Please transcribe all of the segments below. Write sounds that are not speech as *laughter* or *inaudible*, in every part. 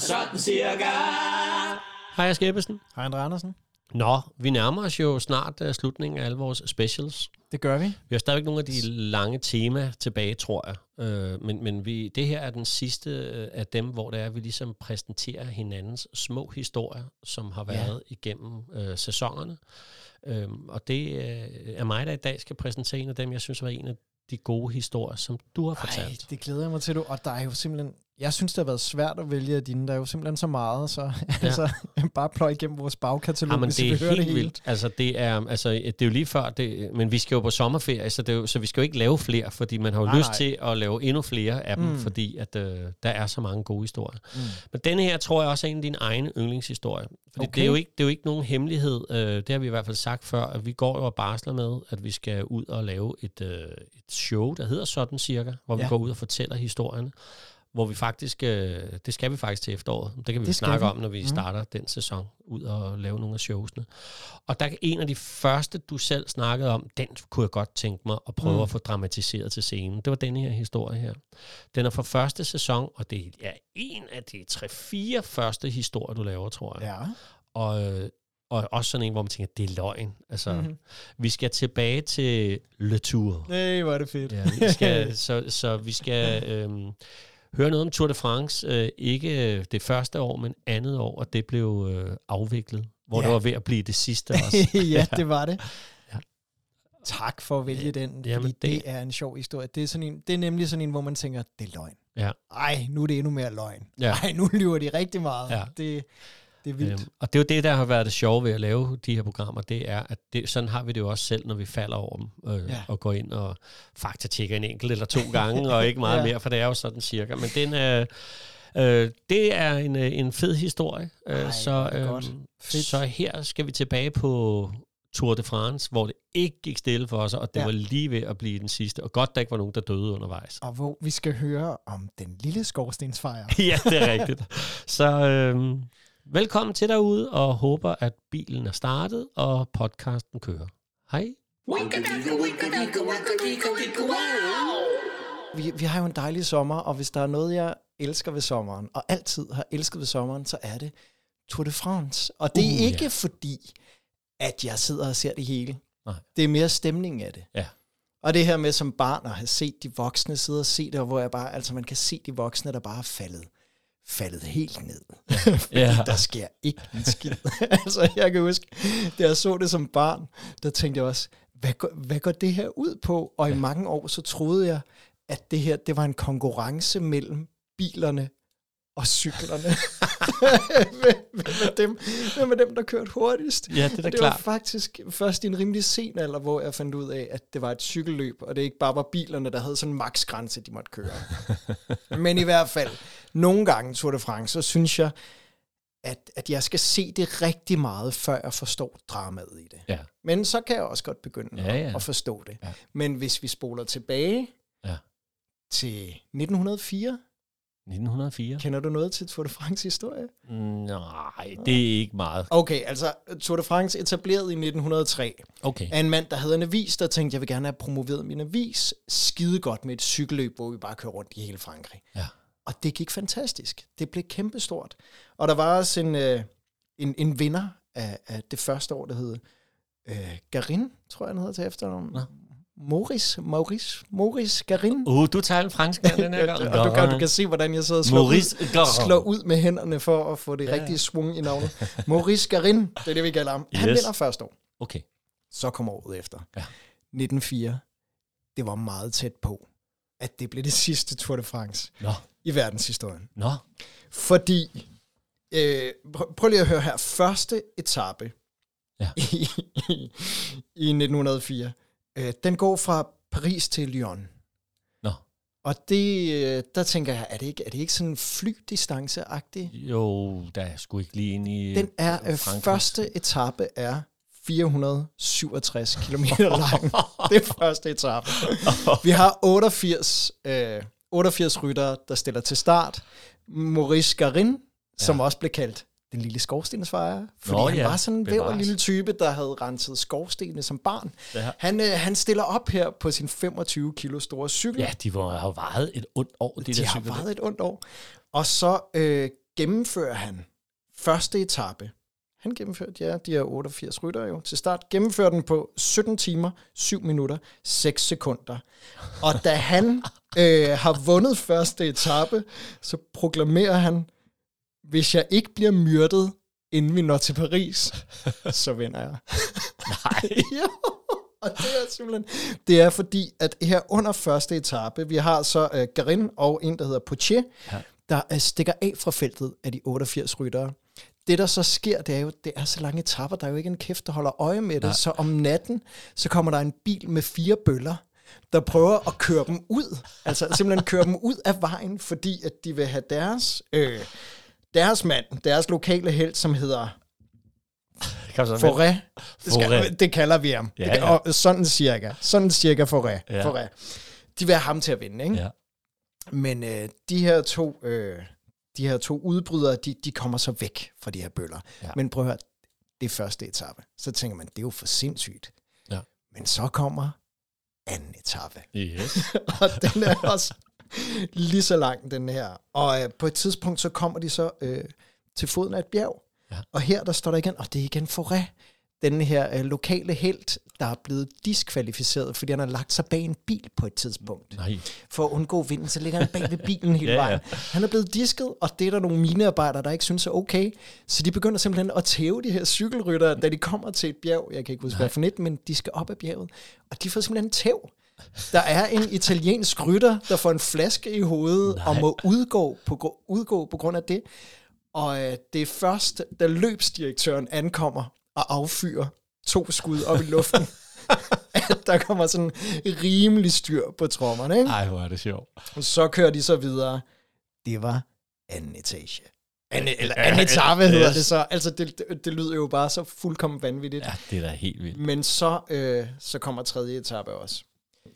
sådan cirka. Hej, Skæbbesen. Hej, Andre Andersen. Nå, vi nærmer os jo snart uh, slutningen af alle vores specials. Det gør vi. Vi har stadigvæk nogle af de lange tema tilbage, tror jeg. Uh, men men vi, det her er den sidste øh, af dem, hvor det er, at vi ligesom præsenterer hinandens små historier, som har været ja. igennem uh, sæsonerne. Uh, og det uh, er mig, der i dag skal præsentere en af dem, jeg synes var en af de gode historier, som du har fortalt. Ej, det glæder jeg mig til, du. Og der er jo simpelthen... Jeg synes, det har været svært at vælge af dine. Der er jo simpelthen så meget, så ja. *laughs* altså, bare pløj igennem vores bagkatalog, Jamen, hvis det vi er hører det helt hele. vildt. Altså, det er, altså, det er jo lige før, det, men vi skal jo på sommerferie, så, det er jo, så vi skal jo ikke lave flere, fordi man har jo Nej, lyst nej. til at lave endnu flere af dem, Mm. fordi at, øh, der er så mange gode historier. Mm. Men denne her, tror jeg også er en af dine egne yndlingshistorier. Fordi Okay. det, er jo ikke, det er jo ikke nogen hemmelighed, øh, det har vi i hvert fald sagt før, at vi går jo og barsler med, at vi skal ud og lave et, øh, et show, der hedder sådan cirka, hvor vi Ja. går ud og fortæller historierne. Hvor vi faktisk, øh, det skal vi faktisk til efteråret. Det kan vi Det snakke vi. om, når vi Mm. starter den sæson, ud og lave nogle af showsene. Og der er en af de første, du selv snakkede om, den kunne jeg godt tænke mig at prøve Mm. at få dramatiseret til scenen. Det var denne her historie her. Den er fra første sæson, og det er en af de tre-fire første historier, du laver, tror jeg. Ja. Og, øh, og også sådan en, hvor man tænker, det er løgn. Altså, Mhm. mm-hmm. vi skal tilbage til Le Tour. Nej, hvor er det fedt. Ja, vi skal, *laughs* så, så vi skal øhm, høre noget om Tour de France. Øh, ikke øh, det første år, men andet år, og det blev øh, afviklet. Hvor Ja. det var ved at blive det sidste også. *laughs* ja, det var det. Ja. Tak for at vælge den, fordi Jamen, det, det- det er en sjov historie. Det er, sådan en, det er nemlig sådan en, hvor man tænker, det er løgn. Ja. Ej, nu er det endnu mere løgn. Ja. Ej, nu lyver de rigtig meget. Ja. Det, det er vildt. Øhm, og det er jo det, der har været det sjove ved at lave de her programmer, det er, at det, sådan har vi det jo også selv, når vi falder over dem, øh, Ja. og går ind og faktatjekker en enkelt eller to gange, og ikke meget *laughs* Ja. mere, for det er jo sådan cirka. Men den er, øh, det er en, øh, en fed historie. Ej, Øh, hvor så. Fedt. så her skal vi tilbage på Tour de France, hvor det ikke gik stille for os, og det Ja. var lige ved at blive den sidste. Og godt, der ikke var nogen, der døde undervejs. Og hvor vi skal høre om den lille skorstensfejr. *laughs* ja, det er rigtigt. Så øh, velkommen til derude, og håber, at bilen er startet, og podcasten kører. Hej. Vi, vi har jo en dejlig sommer, og hvis der er noget, jeg elsker ved sommeren, og altid har elsket ved sommeren, så er det Tour de France. Og det er Uh, ikke ja. fordi, at jeg sidder og ser det hele. Nej. Det er mere stemningen af det. Ja. Og det her med som barn at have set de voksne sidde og se det, og hvor jeg bare, altså man kan se de voksne, der bare er faldet, faldet helt ned. *laughs* Ja. der sker ikke en skid. *laughs* altså jeg kan huske, da jeg så det som barn, der tænkte jeg også, hvad går, hvad går det her ud på? Og ja. i mange år, så troede jeg, at det her, det var en konkurrence mellem bilerne og cyklerne. *laughs* med, med, dem, med dem, der kørte hurtigst. Ja, det er da det var klart. faktisk først i en rimelig sen alder, hvor jeg fandt ud af, at det var et cykelløb, og det ikke bare var bilerne, der havde sådan en maksgrænse, de måtte køre. Men i hvert fald, nogle gange Tour de France, så synes jeg, at, at jeg skal se det rigtig meget, før jeg forstår dramaet i det. Ja. Men så kan jeg også godt begynde Ja, at, ja. at forstå det. Ja. Men hvis vi spoler tilbage Ja. til 1904, 1904? kender du noget til Tour de France historie? Nej, det er ikke meget. Okay, altså Tour de France etableret i 1903 Okay. af en mand, der havde en avis, der tænkte, jeg vil gerne have promoveret min avis skide godt med et cykelløb, hvor vi bare kører rundt i hele Frankrig. Ja. Og det gik fantastisk. Det blev kæmpestort. Og der var også en, øh, en, en vinder af, af det første år, der hed øh, Garin, tror jeg, han hedder til efternavn. Nå. Maurice, Maurice, Maurice Garin. Uh, du tager en fransk mand den her *laughs* gang. og du kan, du kan se, hvordan jeg sidder og slår, Maurice ud, slår ud med hænderne for at få det Ja, ja. ja. rigtige svung i navnet. Maurice Garin, det er det, vi kalder ham. Han Yes. vinder første år. Okay. Så kom året efter. Ja. 1904. Det var meget tæt på, at det blev det sidste Tour de France Nå, i verdenshistorien. nå. Fordi, øh, prøv, prøv lige at høre her, første etape Ja. *laughs* i, i, i 1904, øh, den går fra Paris til Lyon. Nå. Og det, øh, der tænker jeg, er det ikke, er det ikke sådan flydistance-agtigt? Jo, der er sgu ikke lige ind i Den er, øh, Frankrig. første etape er 467 km lang. *laughs* det er første etape. Vi har 88, øh, 88 ryttere, der stiller til start. Maurice Garin, som Ja. også blev kaldt den lille skorstensfejer, fordi Nå han ja, var sådan en væv bevares. lille type, der havde renset skorstenene som barn. Ja. Han, øh, han stiller op her på sin 25 kilo store cykel. Ja, de var, har varet et ondt år, de, de der har varet et ondt år. Og så øh, gennemfører han første etape. Han gennemførte, ja, de her 88 rytter jo til start. Gennemførte den på 17 timer, 7 minutter, 6 sekunder. Og da han *laughs* øh, har vundet første etape, så proklamerer han, hvis jeg ikke bliver myrdet, inden vi når til Paris, så vinder jeg. Nej. *laughs* jo, og det er simpelthen, det er fordi, at her under første etape, vi har så uh, Garin og en, der hedder Poitier, Ja. der uh, stikker af fra feltet af de 88 ryttere. Det, der så sker, det er jo, det er så lange etapper, der er jo ikke en kæft, der holder øje med det. Nej. Så om natten, så kommer der en bil med fire bøller, der prøver at køre dem ud. Altså simpelthen køre dem ud af vejen, fordi at de vil have deres, øh, deres mand, deres lokale held, som hedder Foré. Det, skal, det kalder vi ham. Ja, ja. Og sådan cirka. Sådan cirka Foré. Ja. De vil have ham til at vinde, ikke? Ja. Men øh, de her to, øh, de her to udbrydere, de, de kommer så væk fra de her bøller. Ja. Men prøv at høre, det er første etape. Så tænker man, det er jo for sindssygt. Ja. Men så kommer anden etape. Yes. *laughs* og den er også lige så lang, den her. Og øh, på et tidspunkt, så kommer de så øh, til foden af et bjerg. Ja. Og her, der står der igen, og det er igen Foré, den her øh, lokale held, der er blevet diskvalificeret, fordi han har lagt sig bag en bil på et tidspunkt. Nej. For at undgå vinden, så ligger han bag ved bilen hele *laughs* Ja, ja. vejen. Han er blevet disket, og det er der nogle minearbejdere, der ikke synes er okay. Så de begynder simpelthen at tæve de her cykelryttere, da de kommer til et bjerg. Jeg kan ikke huske, hvad for net, men de skal op ad bjerget. Og de får simpelthen tæv. Der er en italiensk rytter, der får en flaske i hovedet Nej. og må udgå på, udgå på grund af det. Og øh, det er først, da løbsdirektøren ankommer og affyrer to skud op i luften, *laughs* at der kommer sådan rimelig styr på trommerne. Ikke? Ej, hvor er det sjovt. Så kører de så videre. Det var anden etage. Anden, eller anden etape hedder Yes. det så. Altså, det, det, det lyder jo bare så fuldkommen vanvittigt. Ja, det er da helt vildt. Men så, øh, så kommer tredje etape også.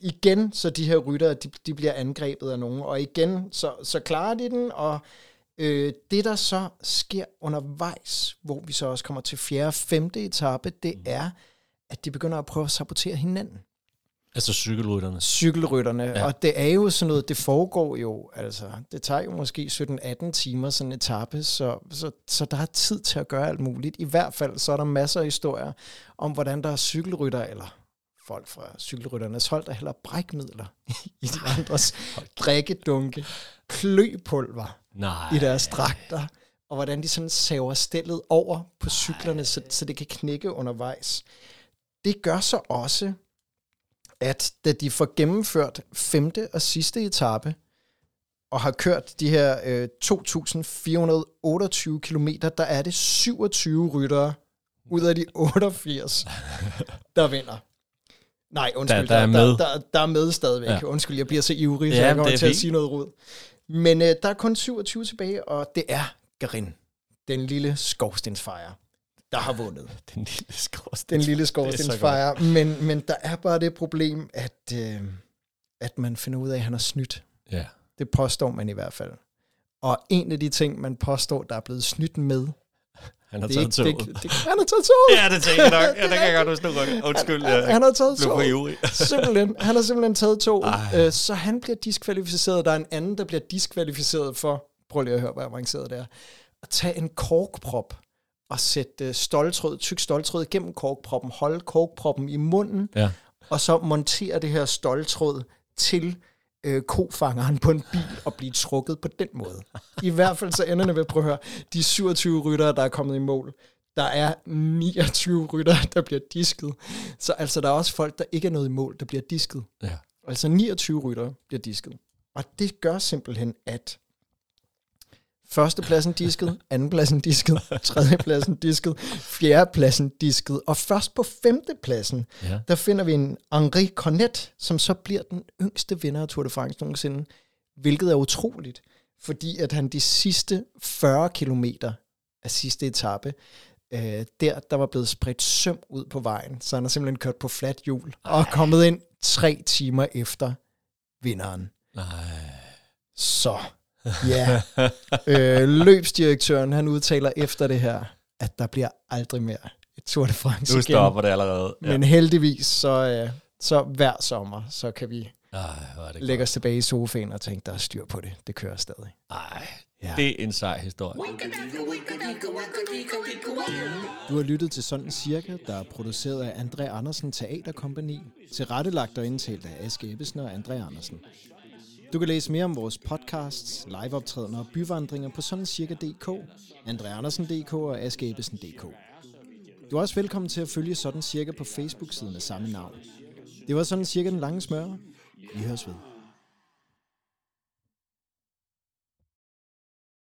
Igen, så de her ryttere, de, de bliver angrebet af nogen, og igen, så, så klarer de den, og øh, det, der så sker undervejs, hvor vi så også kommer til fjerde og femte etape, det er, at de begynder at prøve at sabotere hinanden Altså cykelrytterne. cykelrytterne, ja. og det er jo sådan noget, det foregår jo, altså, det tager jo måske 17-18 timer sådan en etape, så, så, så der er tid til at gøre alt muligt. I hvert fald så er der masser af historier om, hvordan der er cykelrytter, eller folk fra cykelrytternes hold, der hælder brækmidler *laughs* i de andres drikkedunke, kløpulver Nej. i deres dragter, og hvordan de sådan saver stillet over på cyklerne, så, så det kan knække undervejs. Det gør så også, at da de får gennemført femte og sidste etape, og har kørt de her øh, 2.428 km, der er det 27 ryttere ud af de 88, der vinder. Nej, undskyld, Der- der er med. der, der, der er med stadigvæk. Ja. Undskyld, jeg bliver så ivrig, så Ja, jeg kommer er til at sige noget rod. Men øh, der er kun 27 tilbage, og det er Garin, den lille skovstensfejrer, der har vundet. *laughs* Den lille skorsten. Den lille skovstensfejrer. Men, men der er bare det problem, at, øh, at man finder ud af, at han har snydt. Ja. Det påstår man i hvert fald. Og en af de ting, man påstår, der er blevet snydt med, Han har det taget toget. det, det, han har taget toget. Ja, det tænker jeg nok. Ja, *laughs* der kan jeg godt huske gange. Undskyld, Han, jeg han har taget toget. *laughs* Simpelthen. Han har simpelthen taget toget. Øh, så han bliver diskvalificeret. Der er en anden, der bliver diskvalificeret for, prøv lige at høre, hvor avanceret det er, at tage en korkprop og sætte øh, stoltråd, tyk stoltråd gennem korkproppen, holde korkproppen i munden, Ja. og så montere det her stoltråd til øh, kofangeren på en bil og blive trukket på den måde. I hvert fald så ender det ved, prøv at høre, de 27 ryttere, der er kommet i mål, der er 29 ryttere, der bliver disket. Så altså, der er også folk, der ikke er nået i mål, der bliver disket. Ja. Altså 29 ryttere bliver disket. Og det gør simpelthen, at førstepladsen disket, andenpladsen disket, tredjepladsen disket, fjerdepladsen disket, og først på femtepladsen, Ja. der finder vi en Henri Cornet, som så bliver den yngste vinder af Tour de France nogensinde, hvilket er utroligt, fordi at han de sidste 40 kilometer af sidste etape, øh, der, der var blevet spredt søm ud på vejen, så han har simpelthen kørt på fladt hjul, og er kommet ind tre timer efter vinderen. Nej. Så, ja. *laughs* øh, løbsdirektøren, han udtaler efter det her, at der bliver aldrig mere et Tour de France Nu igen. stopper det allerede. Men heldigvis, så, øh, så hver sommer, så kan vi Ej, det lægge os tilbage i sofaen og tænke, der er styr på det. Det kører stadig. Ej, Ja. Det er en sej historie. Du har lyttet til Sådan Cirka, der er produceret af André Andersen Teaterkompagni, tilrettelagt og indtalt af Aske Ebbesen og André Andersen. Du kan læse mere om vores podcasts, liveoptrædener og byvandringer på sådancirka.dk, andreandersen.dk og askeebesen.dk. Du er også velkommen til at følge Sådan Cirka på Facebook-siden af samme navn. Det var Sådan Cirka den lange smør. Vi høres ved.